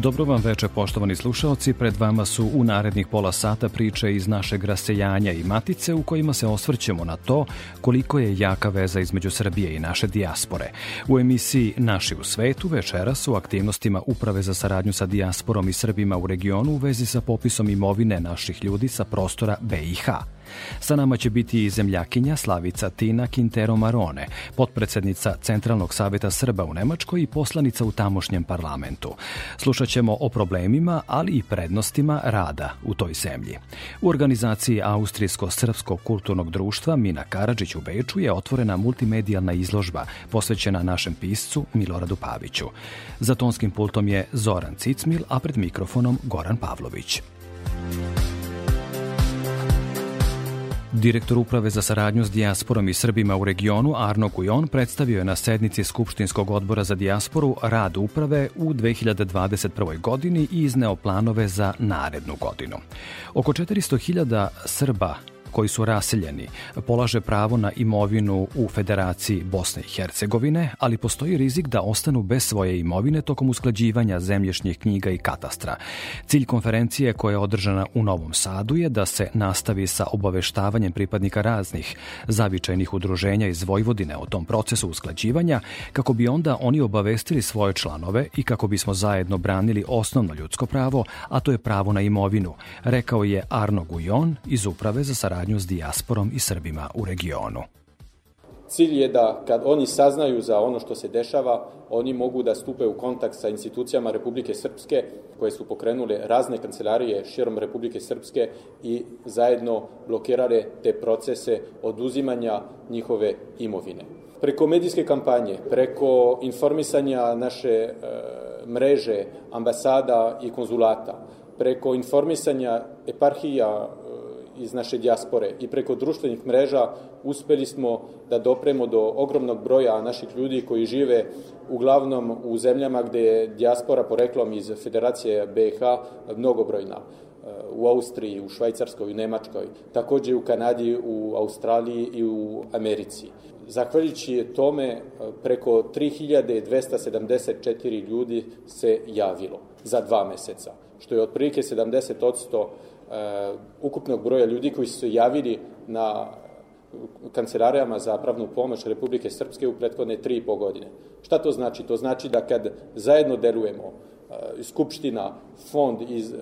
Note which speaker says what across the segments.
Speaker 1: Dobro vam veče, poštovani slušaoci. Pred vama su u narednih pola sata priče iz našeg rasejanja i matice u kojima se osvrćemo na to koliko je jaka veza između Srbije i naše dijaspore. U emisiji Naši u svetu večera su aktivnostima Uprave za saradnju sa dijasporom i Srbima u regionu u vezi sa popisom imovine naših ljudi sa prostora BiH. Sa nama će biti i zemljakinja Slavica Tina Quintero Marone, potpredsednica Centralnog saveta Srba u Nemačkoj i poslanica u tamošnjem parlamentu. Slušat ćemo o problemima, ali i prednostima rada u toj zemlji. U organizaciji Austrijsko-Srpskog kulturnog društva Mina Karadžić u Beču je otvorena multimedijalna izložba posvećena našem piscu Miloradu Paviću. Za tonskim pultom je Zoran Cicmil, a pred mikrofonom Goran Pavlović. Direktor Uprave za saradnju s dijasporom i Srbima u regionu Arno Kujon predstavio je na sednici Skupštinskog odbora za dijasporu rad uprave u 2021. godini i izneo planove za narednu godinu. Oko 400.000 Srba koji su raseljeni polaže pravo na imovinu u Federaciji Bosne i Hercegovine, ali postoji rizik da ostanu bez svoje imovine tokom usklađivanja zemlješnjih knjiga i katastra. Cilj konferencije koja je održana u Novom Sadu je da se nastavi sa obaveštavanjem pripadnika raznih zavičajnih udruženja iz Vojvodine o tom procesu usklađivanja, kako bi onda oni obavestili svoje članove i kako bismo zajedno branili osnovno ljudsko pravo, a to je pravo na imovinu, rekao je Arno Gujon iz Uprave za saradnju saradnju s dijasporom i Srbima u regionu.
Speaker 2: Cilj je da kad oni saznaju za ono što se dešava, oni mogu da stupe u kontakt sa institucijama Republike Srpske koje su pokrenule razne kancelarije širom Republike Srpske i zajedno blokirale te procese oduzimanja njihove imovine. Preko medijske kampanje, preko informisanja naše e, mreže ambasada i konzulata, preko informisanja eparhija iz naše dijaspore i preko društvenih mreža uspeli smo da dopremo do ogromnog broja naših ljudi koji žive uglavnom u zemljama gde je dijaspora poreklom iz Federacije BiH mnogobrojna u Austriji, u Švajcarskoj, u Nemačkoj, takođe u Kanadi, u Australiji i u Americi. Zahvaljujući tome, preko 3274 ljudi se javilo za dva meseca, što je otprilike 70% Uh, ukupnog broja ljudi koji su se javili na kancelarijama za pravnu pomoć Republike Srpske u prethodne tri i po godine. Šta to znači? To znači da kad zajedno delujemo, uh, Skupština, fond iz uh,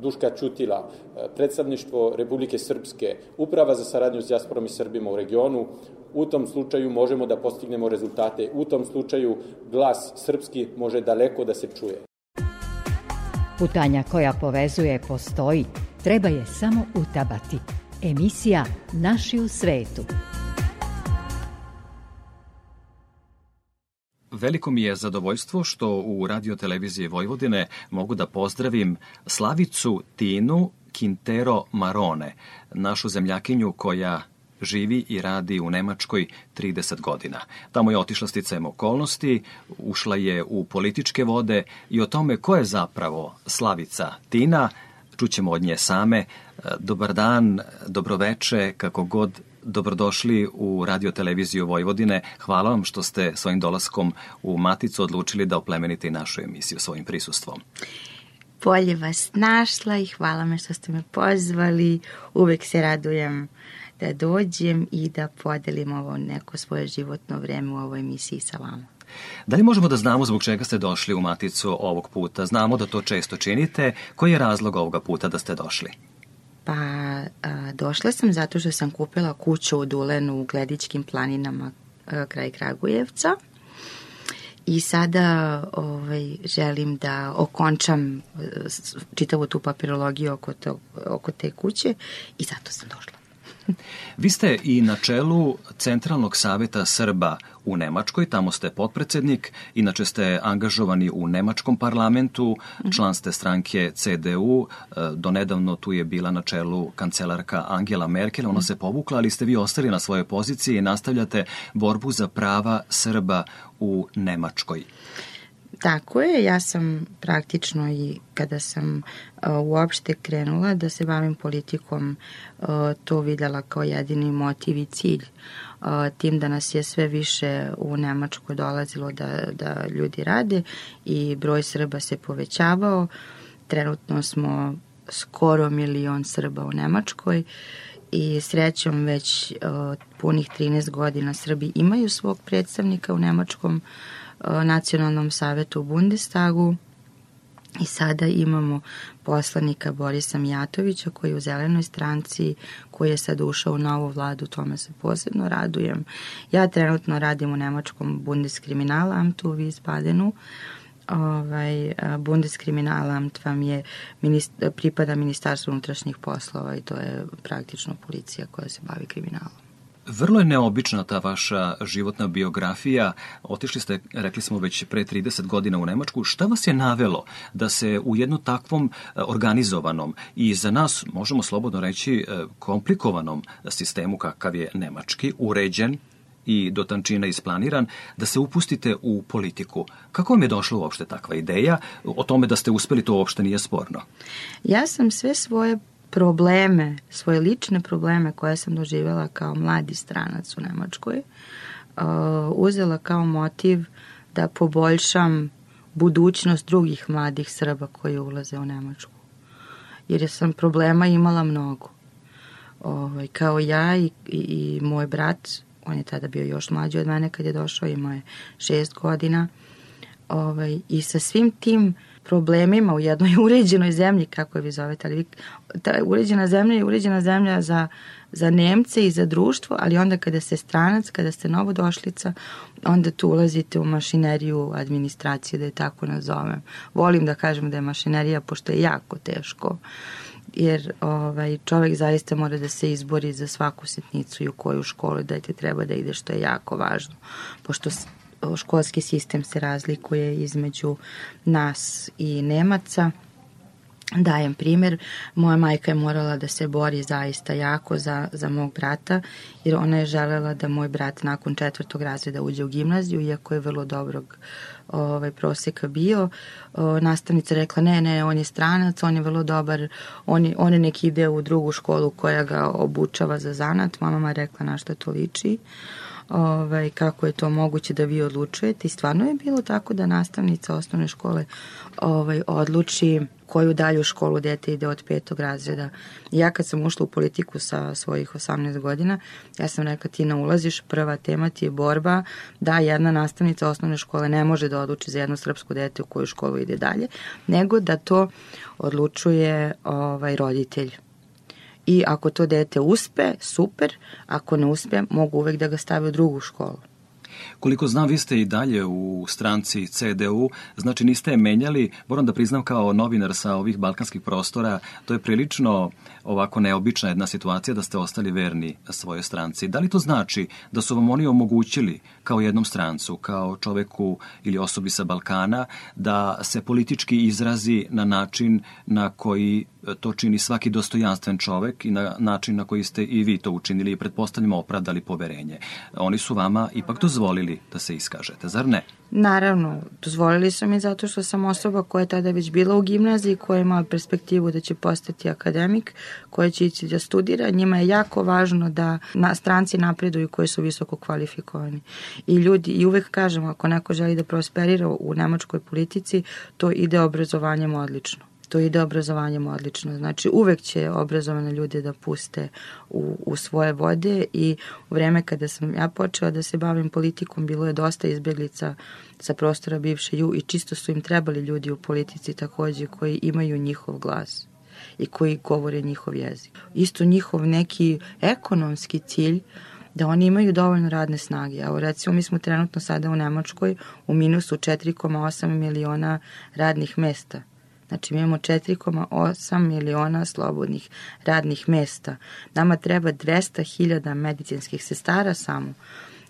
Speaker 2: Duška Čutila, predstavništvo Republike Srpske, Uprava za saradnju s dijasporom i Srbima u regionu, u tom slučaju možemo da postignemo rezultate. U tom slučaju glas srpski može daleko da se čuje.
Speaker 3: Putanja koja povezuje postoji, treba je samo utabati. Emisija Naši u svetu.
Speaker 1: Veliko mi je zadovoljstvo što u radio televiziji Vojvodine mogu da pozdravim Slavicu Tinu Quintero Marone, našu zemljakinju koja živi i radi u Nemačkoj 30 godina. Tamo je otišla sticajem okolnosti, ušla je u političke vode i o tome ko je zapravo Slavica Tina, čućemo od nje same. Dobar dan, dobroveče, kako god dobrodošli u radio televiziju Vojvodine. Hvala vam što ste svojim dolaskom u Maticu odlučili da oplemenite našu emisiju svojim prisustvom.
Speaker 4: Bolje vas našla i hvala me što ste me pozvali. Uvek se radujem da dođem i da podelim ovo neko svoje životno vreme u ovoj emisiji sa vama.
Speaker 1: Da li možemo da znamo zbog čega ste došli u Maticu ovog puta? Znamo da to često činite. Koji je razlog ovoga puta da ste došli?
Speaker 4: Pa, a, došla sam zato što sam kupila kuću u Dulenu u Gledičkim planinama a, kraj Kragujevca I sada ovaj, želim da okončam čitavu tu papirologiju oko, to, oko te kuće i zato sam došla.
Speaker 1: Vi ste i na čelu Centralnog saveta Srba u Nemačkoj, tamo ste potpredsednik, inače ste angažovani u Nemačkom parlamentu, član ste stranke CDU, e, donedavno tu je bila na čelu kancelarka Angela Merkel, ona se povukla, ali ste vi ostali na svojoj poziciji i nastavljate borbu za prava Srba u Nemačkoj.
Speaker 4: Tako je, ja sam praktično i kada sam uh, uopšte krenula da se bavim politikom, uh, to videla kao jedini motiv i cilj. Uh, tim da nas je sve više u Nemačkoj dolazilo da, da ljudi rade i broj Srba se povećavao. Trenutno smo skoro milion Srba u Nemačkoj i srećom već uh, punih 13 godina Srbi imaju svog predstavnika u Nemačkom uh, nacionalnom savetu u Bundestagu i sada imamo poslanika Borisa Mijatovića koji je u zelenoj stranci, koji je sad ušao u novu vladu, tome se posebno radujem. Ja trenutno radim u nemačkom Bundeskriminalamtu u Wiesbadenu, ovaj, Bundeskriminalamt vam je minist, pripada Ministarstvu unutrašnjih poslova i to je praktično policija koja se bavi kriminalom.
Speaker 1: Vrlo je neobična ta vaša životna biografija. Otišli ste, rekli smo, već pre 30 godina u Nemačku. Šta vas je navelo da se u jednom takvom e, organizovanom i za nas, možemo slobodno reći, e, komplikovanom sistemu kakav je nemački, uređen, i do tančina isplaniran, da se upustite u politiku. Kako vam je došla uopšte takva ideja? O tome da ste uspeli, to uopšte nije sporno.
Speaker 4: Ja sam sve svoje probleme, svoje lične probleme koje sam doživjela kao mladi stranac u Nemačkoj, uh, uzela kao motiv da poboljšam budućnost drugih mladih Srba koji ulaze u Nemačku. Jer sam problema imala mnogo. Ovaj, kao ja i, i, i moj brat, on je tada bio još mlađi od mene kad je došao, imao je šest godina. Ovaj, I sa svim tim problemima u jednoj uređenoj zemlji, kako je vi zovete, ali ta uređena zemlja je uređena zemlja za, za Nemce i za društvo, ali onda kada ste stranac, kada ste novodošlica, onda tu ulazite u mašineriju administracije, da je tako nazovem. Volim da kažem da je mašinerija, pošto je jako teško jer ovaj, čovek zaista mora da se izbori za svaku sitnicu i u koju školu da ti treba da ide, što je jako važno. Pošto školski sistem se razlikuje između nas i Nemaca. Dajem primer, moja majka je morala da se bori zaista jako za, za mog brata, jer ona je želela da moj brat nakon četvrtog razreda uđe u gimnaziju, iako je vrlo dobrog ovaj, proseka bio. O, nastavnica rekla, ne, ne, on je stranac, on je vrlo dobar, on je, on je neki ide u drugu školu koja ga obučava za zanat. Mama rekla na što to liči ovaj, kako je to moguće da vi odlučujete i stvarno je bilo tako da nastavnica osnovne škole ovaj, odluči koju dalju školu dete ide od petog razreda. Ja kad sam ušla u politiku sa svojih 18 godina, ja sam rekla ti ne ulaziš, prva tema ti je borba da jedna nastavnica osnovne škole ne može da odluči za jedno srpsko dete u koju školu ide dalje, nego da to odlučuje ovaj roditelj i ako to dete uspe, super, ako ne uspe, mogu uvek da ga stave u drugu školu.
Speaker 1: Koliko znam, vi ste i dalje u stranci CDU, znači niste je menjali, moram da priznam kao novinar sa ovih balkanskih prostora, to je prilično ovako neobična jedna situacija da ste ostali verni svojoj stranci. Da li to znači da su vam oni omogućili kao jednom strancu, kao čoveku ili osobi sa Balkana, da se politički izrazi na način na koji to čini svaki dostojanstven čovek i na način na koji ste i vi to učinili i pretpostavljamo opravdali poverenje. Oni su vama ipak dozvolili da se iskažete, zar ne?
Speaker 4: Naravno, dozvolili su mi zato što sam osoba koja je tada već bila u gimnaziji, koja ima perspektivu da će postati akademik, koja će ići da studira. Njima je jako važno da na stranci napreduju koji su visoko kvalifikovani. I ljudi, i uvek kažem, ako neko želi da prosperira u nemačkoj politici, to ide obrazovanjem odlično to ide obrazovanjem odlično. Znači uvek će obrazovane ljude da puste u, u svoje vode i u vreme kada sam ja počela da se bavim politikom bilo je dosta izbjeglica sa prostora bivše ju i čisto su im trebali ljudi u politici takođe koji imaju njihov glas i koji govore njihov jezik. Isto njihov neki ekonomski cilj da oni imaju dovoljno radne snage. Evo recimo mi smo trenutno sada u Nemačkoj u minusu 4,8 miliona radnih mesta. Znači mi imamo 4,8 miliona slobodnih radnih mesta. Nama treba 200.000 medicinskih sestara samo.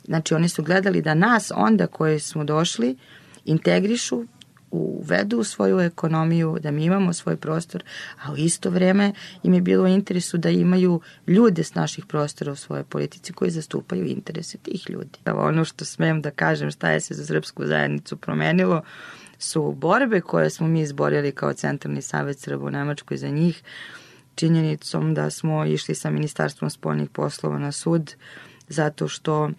Speaker 4: Znači oni su gledali da nas onda koje smo došli integrišu uvedu u svoju ekonomiju, da mi imamo svoj prostor, a u isto vreme im je bilo u interesu da imaju ljude s naših prostora u svojoj politici koji zastupaju interese tih ljudi. Ono što smem da kažem šta je se za srpsku zajednicu promenilo, su borbe koje smo mi izborili kao Centralni savjet Srba u Nemačkoj za njih, činjenicom da smo išli sa Ministarstvom spoljnih poslova na sud, zato što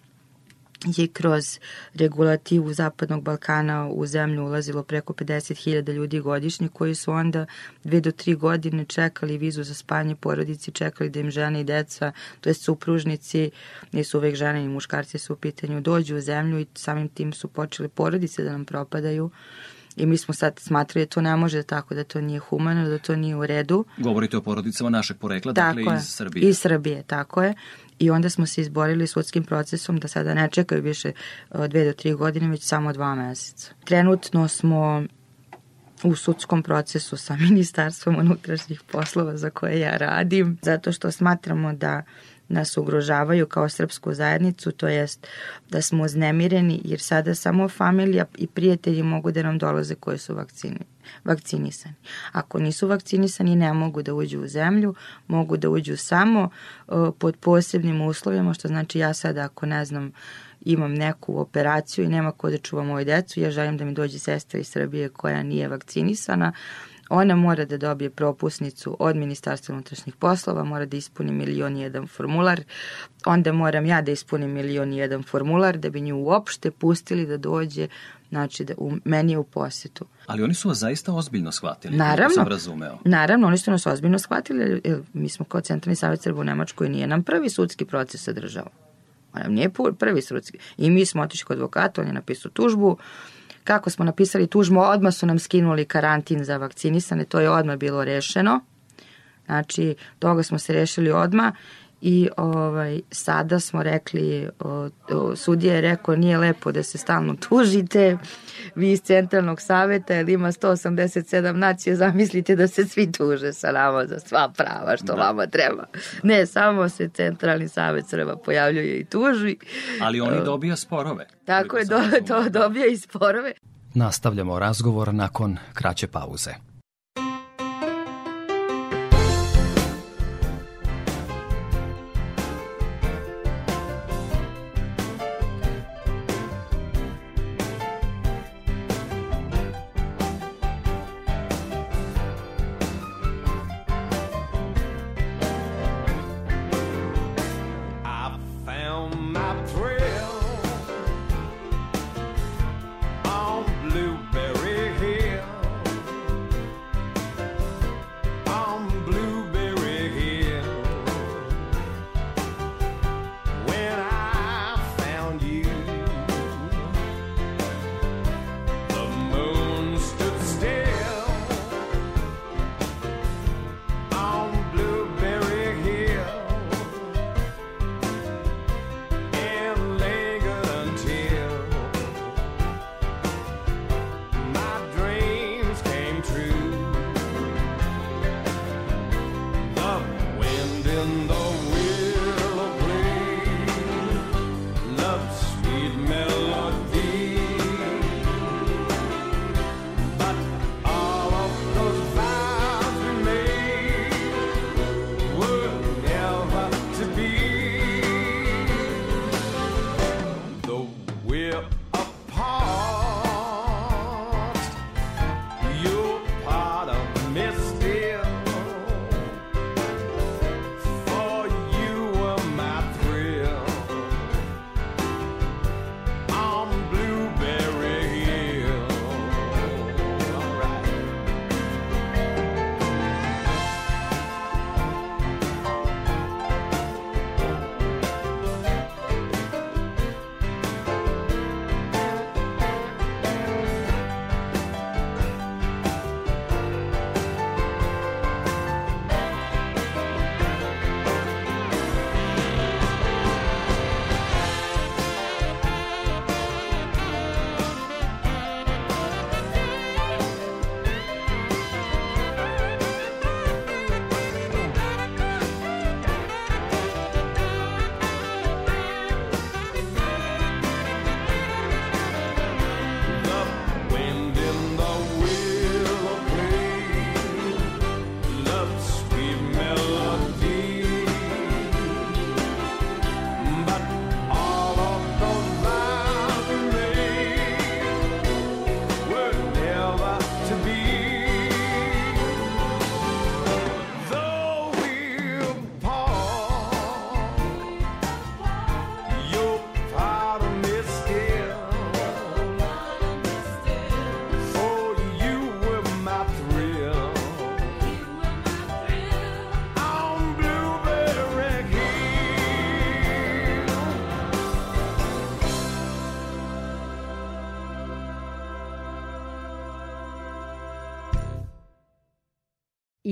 Speaker 4: je kroz regulativu Zapadnog Balkana u zemlju ulazilo preko 50.000 ljudi godišnje koji su onda dve do tri godine čekali vizu za spanje porodici, čekali da im žene i deca, to je supružnici, nisu uvek žene i muškarci su u pitanju, dođu u zemlju i samim tim su počeli porodice da nam propadaju i mi smo sad smatrali da to ne može tako, da to nije humano, da to nije u redu.
Speaker 1: Govorite o porodicama našeg porekla, tako dakle je, iz Srbije.
Speaker 4: Iz Srbije, tako je. I onda smo se izborili sudskim procesom da sada ne čekaju više dve do tri godine, već samo dva meseca. Trenutno smo u sudskom procesu sa Ministarstvom unutrašnjih poslova za koje ja radim, zato što smatramo da nas ugrožavaju kao srpsku zajednicu, to jest da smo uznemireni jer sada samo familija i prijatelji mogu da nam dolaze koji su vakcini, vakcinisani. Ako nisu vakcinisani ne mogu da uđu u zemlju, mogu da uđu samo uh, pod posebnim uslovima, što znači ja sada ako ne znam imam neku operaciju i nema ko da čuva moju decu, ja želim da mi dođe sestra iz Srbije koja nije vakcinisana, Ona mora da dobije propusnicu od Ministarstva unutrašnjih poslova, mora da ispuni milion i jedan formular, onda moram ja da ispunim milion i jedan formular da bi nju uopšte pustili da dođe znači da u, meni je u posetu.
Speaker 1: Ali oni su vas zaista ozbiljno shvatili, naravno, sam razumeo.
Speaker 4: Naravno, oni su nas ozbiljno shvatili, jer mi smo kao Centralni savjet Srba u Nemačkoj nije nam prvi sudski proces sadržao. On nam nije prvi sudski. I mi smo otišli kod advokata, on je napisao tužbu, uh, Kako smo napisali tužmu, odmah su nam skinuli karantin za vakcinisane, to je odmah bilo rešeno. Znači, toga smo se rešili odmah i ovaj, sada smo rekli, o, o, sudija je rekao nije lepo da se stalno tužite, vi iz centralnog saveta, jer ima 187 nacije, zamislite da se svi tuže sa nama za sva prava što da. vama treba. Ne, samo se centralni savet Srba pojavljuje i tuži.
Speaker 1: Ali oni dobija sporove.
Speaker 4: Tako je, do, to dobija i sporove.
Speaker 1: Nastavljamo razgovor nakon kraće pauze.
Speaker 3: We're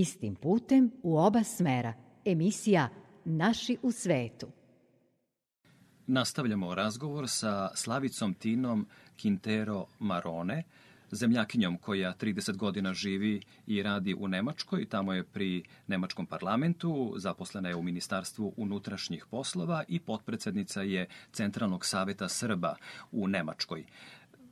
Speaker 3: Istim putem u oba smera. Emisija Naši u svetu.
Speaker 1: Nastavljamo razgovor sa Slavicom Tinom Quintero Marone, zemljakinjom koja 30 godina živi i radi u Nemačkoj, tamo je pri Nemačkom parlamentu, zaposlena je u Ministarstvu unutrašnjih poslova i potpredsednica je Centralnog saveta Srba u Nemačkoj.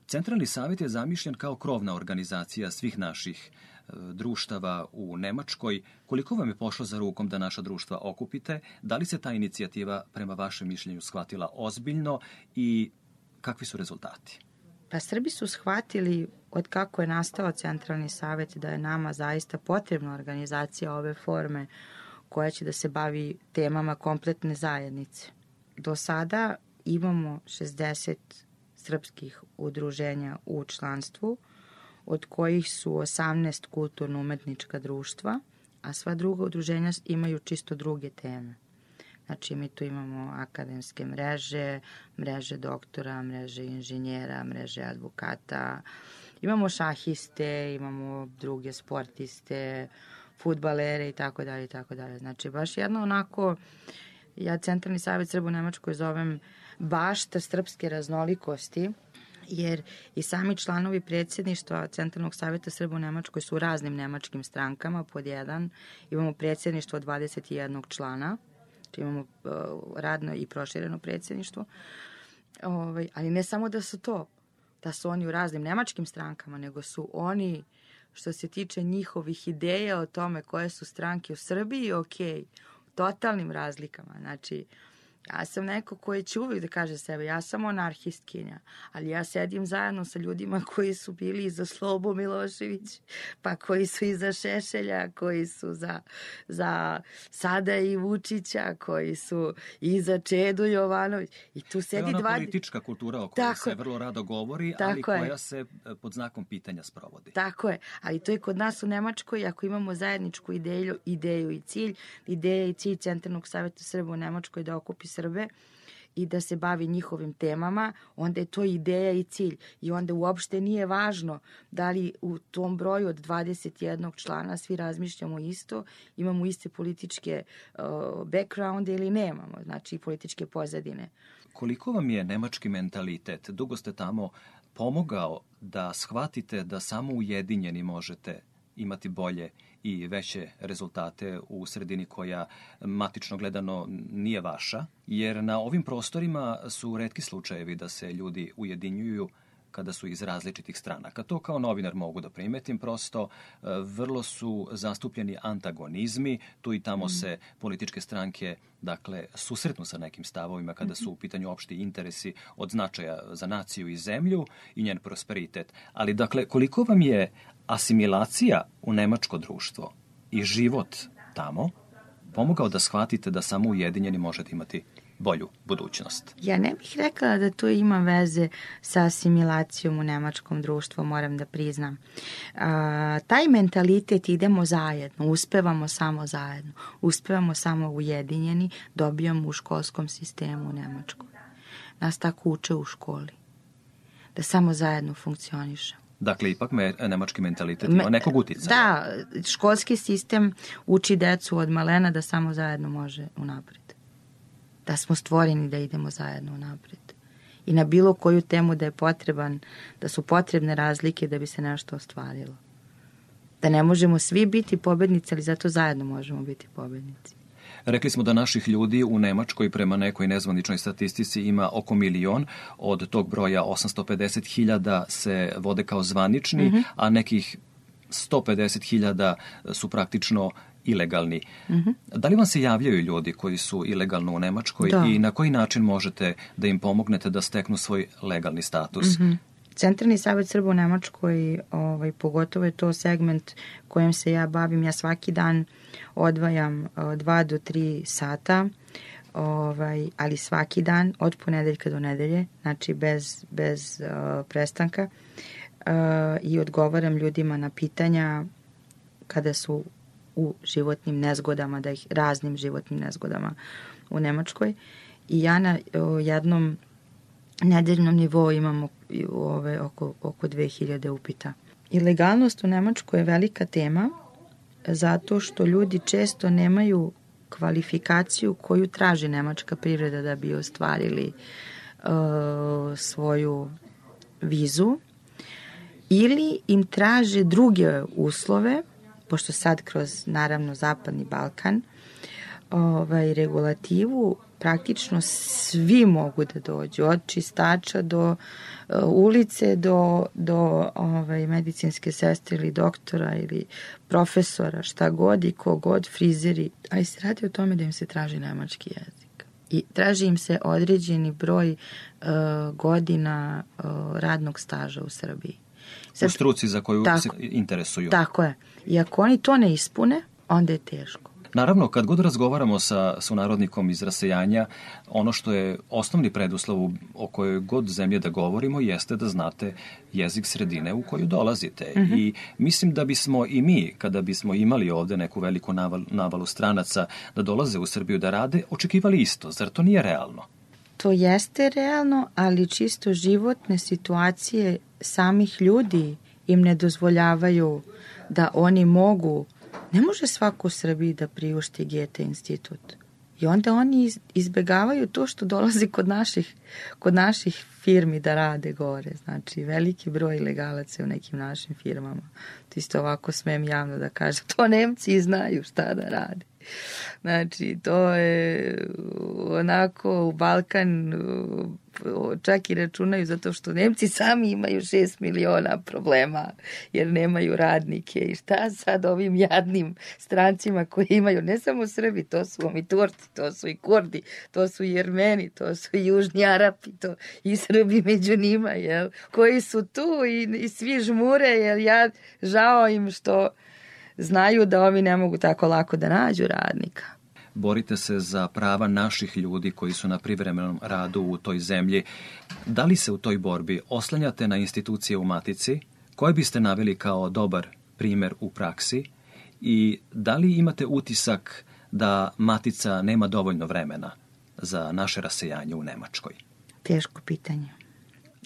Speaker 1: Centralni savet je zamišljen kao krovna organizacija svih naših društava u Nemačkoj. Koliko vam je pošlo za rukom da naša društva okupite? Da li se ta inicijativa prema vašem mišljenju shvatila ozbiljno i kakvi su rezultati?
Speaker 4: Pa Srbi su shvatili od kako je nastao Centralni savet da je nama zaista potrebna organizacija ove forme koja će da se bavi temama kompletne zajednice. Do sada imamo 60 srpskih udruženja u članstvu, od kojih su 18 kulturno-umetnička društva, a sva druga udruženja imaju čisto druge teme. Znači, mi tu imamo akademske mreže, mreže doktora, mreže inženjera, mreže advokata, imamo šahiste, imamo druge sportiste, futbalere i tako dalje i tako dalje. Znači, baš jedno onako, ja Centralni savjet Srbu Nemačkoj zovem bašta srpske raznolikosti, jer i sami članovi predsjedništva Centralnog savjeta Srba u Nemačkoj su u raznim nemačkim strankama, pod jedan imamo predsjedništvo 21 člana, znači imamo uh, radno i prošireno predsjedništvo, ovaj, ali ne samo da su to, da su oni u raznim nemačkim strankama, nego su oni što se tiče njihovih ideja o tome koje su stranke u Srbiji, ok, totalnim razlikama. Znači, uh, Ja sam neko koji će uvijek da kaže sebe, ja sam monarhistkinja, ali ja sedim zajedno sa ljudima koji su bili za Slobo Milošević, pa koji su iza Šešelja, koji su za, za Sada i Vučića, koji su iza Čedu Jovanović. I tu sedi
Speaker 1: dva...
Speaker 4: dva...
Speaker 1: politička kultura o kojoj Tako se vrlo rado govori, ali koja je. se e, pod znakom pitanja sprovodi.
Speaker 4: Tako je, ali to je kod nas u Nemačkoj, ako imamo zajedničku ideju, ideju i cilj, ideja i cilj Centralnog savjeta Srba u Nemačkoj da okupi Srbe i da se bavi njihovim temama, onda je to ideja i cilj. I onda uopšte nije važno da li u tom broju od 21 člana svi razmišljamo isto, imamo iste političke uh, backgrounde ili nemamo, znači političke pozadine.
Speaker 1: Koliko vam je nemački mentalitet? Dugo ste tamo pomogao da shvatite da samo ujedinjeni možete imati bolje i veće rezultate u sredini koja matično gledano nije vaša, jer na ovim prostorima su redki slučajevi da se ljudi ujedinjuju kada su iz različitih stranaka. To kao novinar mogu da primetim, prosto e, vrlo su zastupljeni antagonizmi, tu i tamo se političke stranke dakle, susretnu sa nekim stavovima kada su u pitanju opšti interesi od značaja za naciju i zemlju i njen prosperitet. Ali, dakle, koliko vam je asimilacija u nemačko društvo i život tamo pomogao da shvatite da samo ujedinjeni možete imati bolju budućnost.
Speaker 4: Ja ne bih rekla da to ima veze sa asimilacijom u nemačkom društvu, moram da priznam. A, taj mentalitet idemo zajedno, uspevamo samo zajedno, uspevamo samo ujedinjeni, dobijamo u školskom sistemu u Nemačkoj. Nas tako uče u školi. Da samo zajedno funkcionišemo.
Speaker 1: Dakle, ipak me, nemački mentalitet ima nekog uticaja.
Speaker 4: Da, školski sistem uči decu od malena da samo zajedno može unapred. Da smo stvoreni da idemo zajedno unapred. I na bilo koju temu da je potreban, da su potrebne razlike da bi se nešto ostvarilo. Da ne možemo svi biti pobednici, ali zato zajedno možemo biti pobednici.
Speaker 1: Rekli smo da naših ljudi u Nemačkoj prema nekoj nezvaničnoj statistici ima oko milion, od tog broja 850.000 se vode kao zvanični, mm -hmm. a nekih 150.000 su praktično ilegalni. Mm -hmm. Da li vam se javljaju ljudi koji su ilegalno u Nemačkoj da. i na koji način možete da im pomognete da steknu svoj legalni status? Mm -hmm.
Speaker 4: Centralni savjet Srba u Nemačkoj, ovaj, pogotovo je to segment kojim se ja bavim. Ja svaki dan odvajam o, dva do tri sata, ovaj, ali svaki dan od ponedeljka do nedelje, znači bez, bez o, prestanka o, i odgovaram ljudima na pitanja kada su u životnim nezgodama, da ih raznim životnim nezgodama u Nemačkoj. I ja na jednom nedeljnom nivou imamo ove, oko, oko 2000 upita. Ilegalnost u Nemačkoj je velika tema zato što ljudi često nemaju kvalifikaciju koju traži nemačka privreda da bi ostvarili uh, svoju vizu ili im traže druge uslove, pošto sad kroz naravno Zapadni Balkan ovaj, regulativu praktično svi mogu da dođu, od čistača do uh, ulice, do, do ovaj, medicinske sestre ili doktora ili profesora, šta god i kogod, frizeri. Ali se radi o tome da im se traži nemački jezik. I traži im se određeni broj uh, godina uh, radnog staža u Srbiji.
Speaker 1: Sad, u struci za koju tako, se interesuju.
Speaker 4: Tako je. I ako oni to ne ispune, onda je teško.
Speaker 1: Naravno, kad god razgovaramo sa sunarodnikom iz rasejanja, ono što je osnovni preduslov o kojoj god zemlje da govorimo jeste da znate jezik sredine u koju dolazite. Mhm. -huh. I mislim da bismo i mi, kada bismo imali ovde neku veliku naval, navalu stranaca da dolaze u Srbiju da rade, očekivali isto. Zar to nije realno?
Speaker 4: To jeste realno, ali čisto životne situacije samih ljudi im ne dozvoljavaju da oni mogu Ne može svako u Srbiji da priušti Gete institut. I onda oni izbegavaju to što dolazi kod naših, kod naših firmi da rade gore. Znači, veliki broj legalaca u nekim našim firmama. To isto ovako smem javno da kažem. To Nemci znaju šta da rade. Znači, to je onako u Balkan čak i računaju zato što Nemci sami imaju 6 miliona problema jer nemaju radnike. I šta sad ovim jadnim strancima koji imaju ne samo Srbi, to su i Turci, to su i Kurdi, to su i Jermeni, to su i Južni Arapi, to i Srbi među njima, jel, koji su tu i, i svi žmure, jel? Ja žao im što znaju da ovi ne mogu tako lako da nađu radnika.
Speaker 1: Borite se za prava naših ljudi koji su na privremenom radu u toj zemlji. Da li se u toj borbi oslanjate na institucije u Matici, koje biste naveli kao dobar primer u praksi i da li imate utisak da Matica nema dovoljno vremena za naše rasejanje u Nemačkoj?
Speaker 4: Teško pitanje.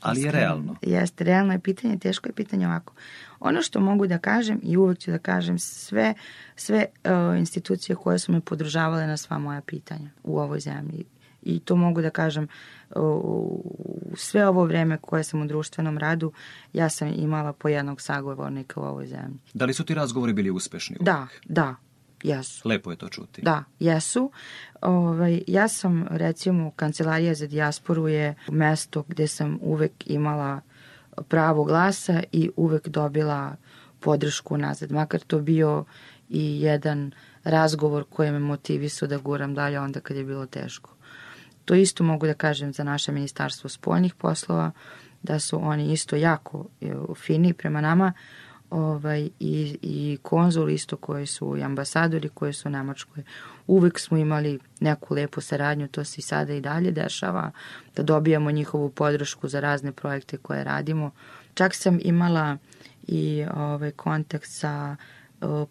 Speaker 1: Ali je realno.
Speaker 4: Jeste, realno je pitanje, teško je pitanje ovako. Ono što mogu da kažem i uvek ću da kažem sve, sve uh, institucije koje su me podržavale na sva moja pitanja u ovoj zemlji i to mogu da kažem u sve ovo vreme koje sam u društvenom radu ja sam imala po jednog sagovornika u ovoj zemlji.
Speaker 1: Da li su ti razgovori bili uspešni?
Speaker 4: Uvijek? Da, da, jesu.
Speaker 1: Lepo je to čuti.
Speaker 4: Da, jesu. Ovaj, ja sam, recimo, Kancelarija za dijasporu je mesto gde sam uvek imala pravo glasa i uvek dobila podršku nazad. Makar to bio i jedan razgovor koji me motivisao da guram dalje onda kad je bilo teško. To isto mogu da kažem za naše ministarstvo spoljnih poslova, da su oni isto jako e, fini prema nama ovaj, i, i konzul isto koji su i ambasadori koji su u Nemačkoj. Uvek smo imali neku lepu saradnju, to se i sada i dalje dešava, da dobijamo njihovu podršku za razne projekte koje radimo. Čak sam imala i ovaj, kontakt sa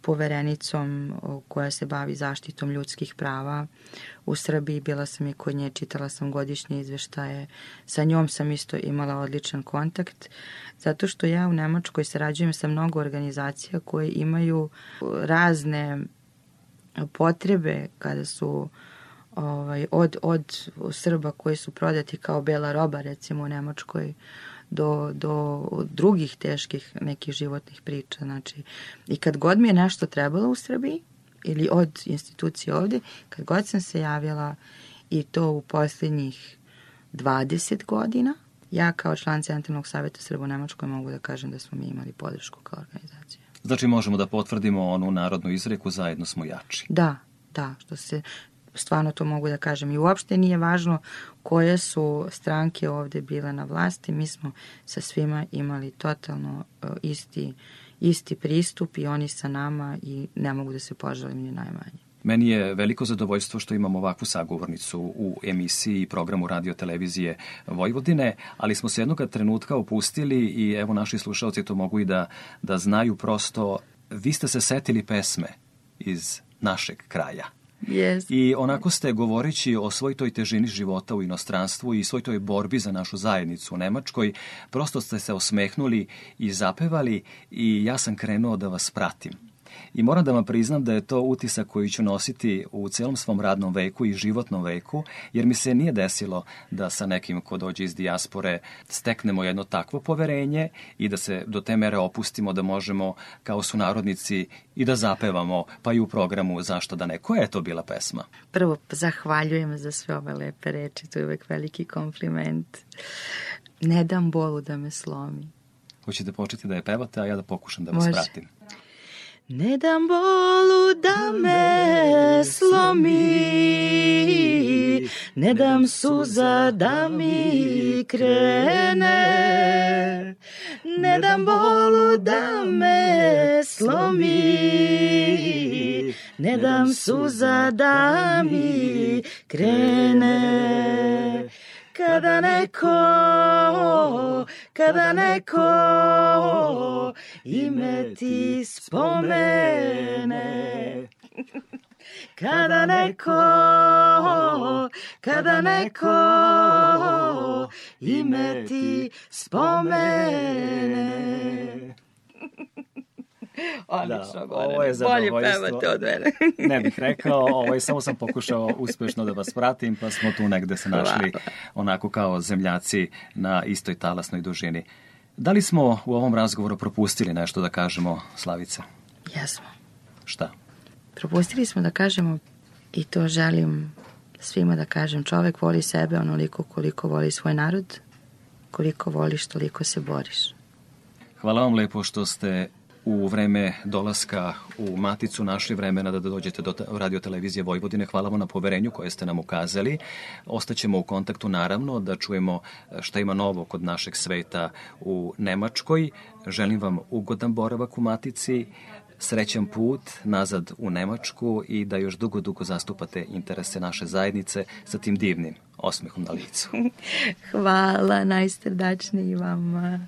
Speaker 4: poverenicom koja se bavi zaštitom ljudskih prava u Srbiji. Bila sam i kod nje, čitala sam godišnje izveštaje. Sa njom sam isto imala odličan kontakt, zato što ja u Nemačkoj sarađujem sa mnogo organizacija koje imaju razne potrebe kada su ovaj, od, od Srba koji su prodati kao bela roba recimo u Nemačkoj do, do drugih teških nekih životnih priča. Znači, i kad god mi je nešto trebalo u Srbiji, ili od institucije ovde, kad god sam se javila i to u poslednjih 20 godina, ja kao član Centralnog saveta Srbo-Nemačkoj mogu da kažem da smo mi imali podršku kao organizacija.
Speaker 1: Znači možemo da potvrdimo onu narodnu izreku zajedno smo jači.
Speaker 4: Da, da, što se stvarno to mogu da kažem. I uopšte nije važno koje su stranke ovde bile na vlasti. Mi smo sa svima imali totalno uh, isti, isti pristup i oni sa nama i ne mogu da se poželim ni najmanje.
Speaker 1: Meni je veliko zadovoljstvo što imam ovakvu sagovornicu u emisiji i programu radio televizije Vojvodine, ali smo se jednoga trenutka opustili i evo naši slušalci to mogu i da, da znaju prosto. Vi ste se setili pesme iz našeg kraja.
Speaker 4: Yes.
Speaker 1: I onako ste govoreći o svoj toj težini života u inostranstvu i svoj toj borbi za našu zajednicu u Nemačkoj, prosto ste se osmehnuli i zapevali i ja sam krenuo da vas pratim. I moram da vam priznam da je to utisak koji ću nositi u celom svom radnom veku i životnom veku, jer mi se nije desilo da sa nekim ko dođe iz dijaspore steknemo jedno takvo poverenje i da se do te mere opustimo da možemo kao sunarodnici i da zapevamo, pa i u programu Zašto da ne. Koja je to bila pesma?
Speaker 4: Prvo, zahvaljujem za sve ove lepe reči, to je uvek veliki kompliment. Ne dam bolu da me slomi.
Speaker 1: Hoćete početi da je pevate, a ja da pokušam da vas Može. pratim.
Speaker 4: Ne dam bolu da me slomi, ne dam suza da mi krene, ne dam bolu da me slomi, ne dam suza da mi krene kada neko, kada neko ime ti spomene. Kada neko, kada neko ime ti spomene. Odlično, da, ovo je Bolje pevate od mene.
Speaker 1: ne bih rekao, ovaj, samo sam pokušao uspešno da vas pratim, pa smo tu negde se našli Hvala. onako kao zemljaci na istoj talasnoj dužini. Da li smo u ovom razgovoru propustili nešto da kažemo, Slavica?
Speaker 4: Jesmo.
Speaker 1: Šta?
Speaker 4: Propustili smo da kažemo, i to želim svima da kažem, čovek voli sebe onoliko koliko voli svoj narod, koliko voliš, toliko se boriš.
Speaker 1: Hvala vam lepo što ste u vreme dolaska u Maticu našli vremena da dođete do radio televizije Vojvodine. Hvala vam na poverenju koje ste nam ukazali. Ostaćemo u kontaktu naravno da čujemo e, šta ima novo kod našeg sveta u Nemačkoj. Želim vam ugodan boravak u Matici srećan put nazad u Nemačku i da još dugo, dugo zastupate interese naše zajednice sa tim divnim osmehom na licu.
Speaker 4: Hvala, najstrdačniji vama.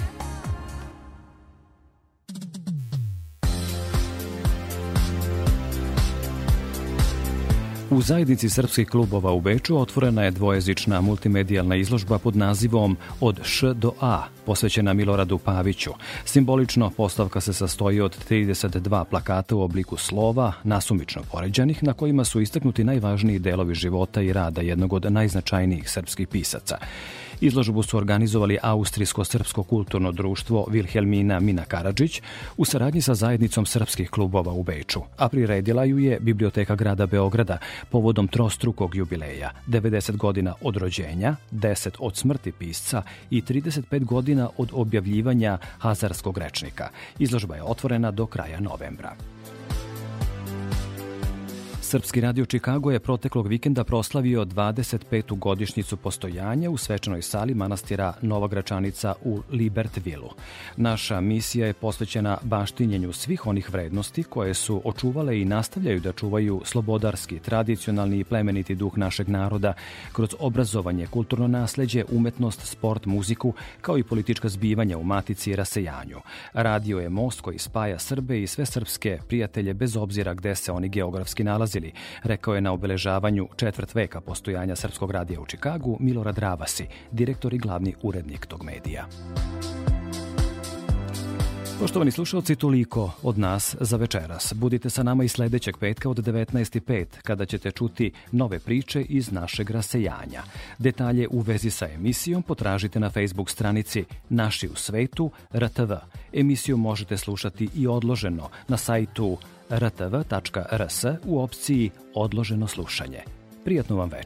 Speaker 1: U zajednici srpskih klubova u Beču otvorena je dvojezična multimedijalna izložba pod nazivom Od Š do A, posvećena Miloradu Paviću. Simbolično postavka se sastoji od 32 plakata u obliku slova, nasumično poređanih, na kojima su istaknuti najvažniji delovi života i rada jednog od najznačajnijih srpskih pisaca. Izložbu su organizovali Austrijsko-srpsko kulturno društvo Vilhelmina Mina Karadžić u saradnji sa zajednicom srpskih klubova u Beču, a priredila ju je Biblioteka grada Beograda povodom trostrukog jubileja, 90 godina od rođenja, 10 od smrti pisca i 35 godina od objavljivanja Hazarskog rečnika. Izložba je otvorena do kraja novembra. Srpski radio Čikago je proteklog vikenda proslavio 25. godišnjicu postojanja u svečanoj sali manastira Nova Gračanica u Libertvilu. Naša misija je posvećena baštinjenju svih onih vrednosti koje su očuvale i nastavljaju da čuvaju slobodarski, tradicionalni i plemeniti duh našeg naroda kroz obrazovanje, kulturno nasleđe, umetnost, sport, muziku, kao i politička zbivanja u matici i rasejanju. Radio je most koji spaja Srbe i sve srpske prijatelje bez obzira gde se oni geografski nalaze desili, rekao je na obeležavanju četvrt veka postojanja Srpskog radija u Čikagu Milorad Ravasi, direktor i glavni urednik tog medija. Poštovani slušalci, toliko od nas za večeras. Budite sa nama i sledećeg petka od 19.05 kada ćete čuti nove priče iz našeg rasejanja. Detalje u vezi sa emisijom potražite na Facebook stranici Naši u svetu RTV. Emisiju možete slušati i odloženo na sajtu rtv.rs u opciji Odloženo slušanje. Prijatno vam večer.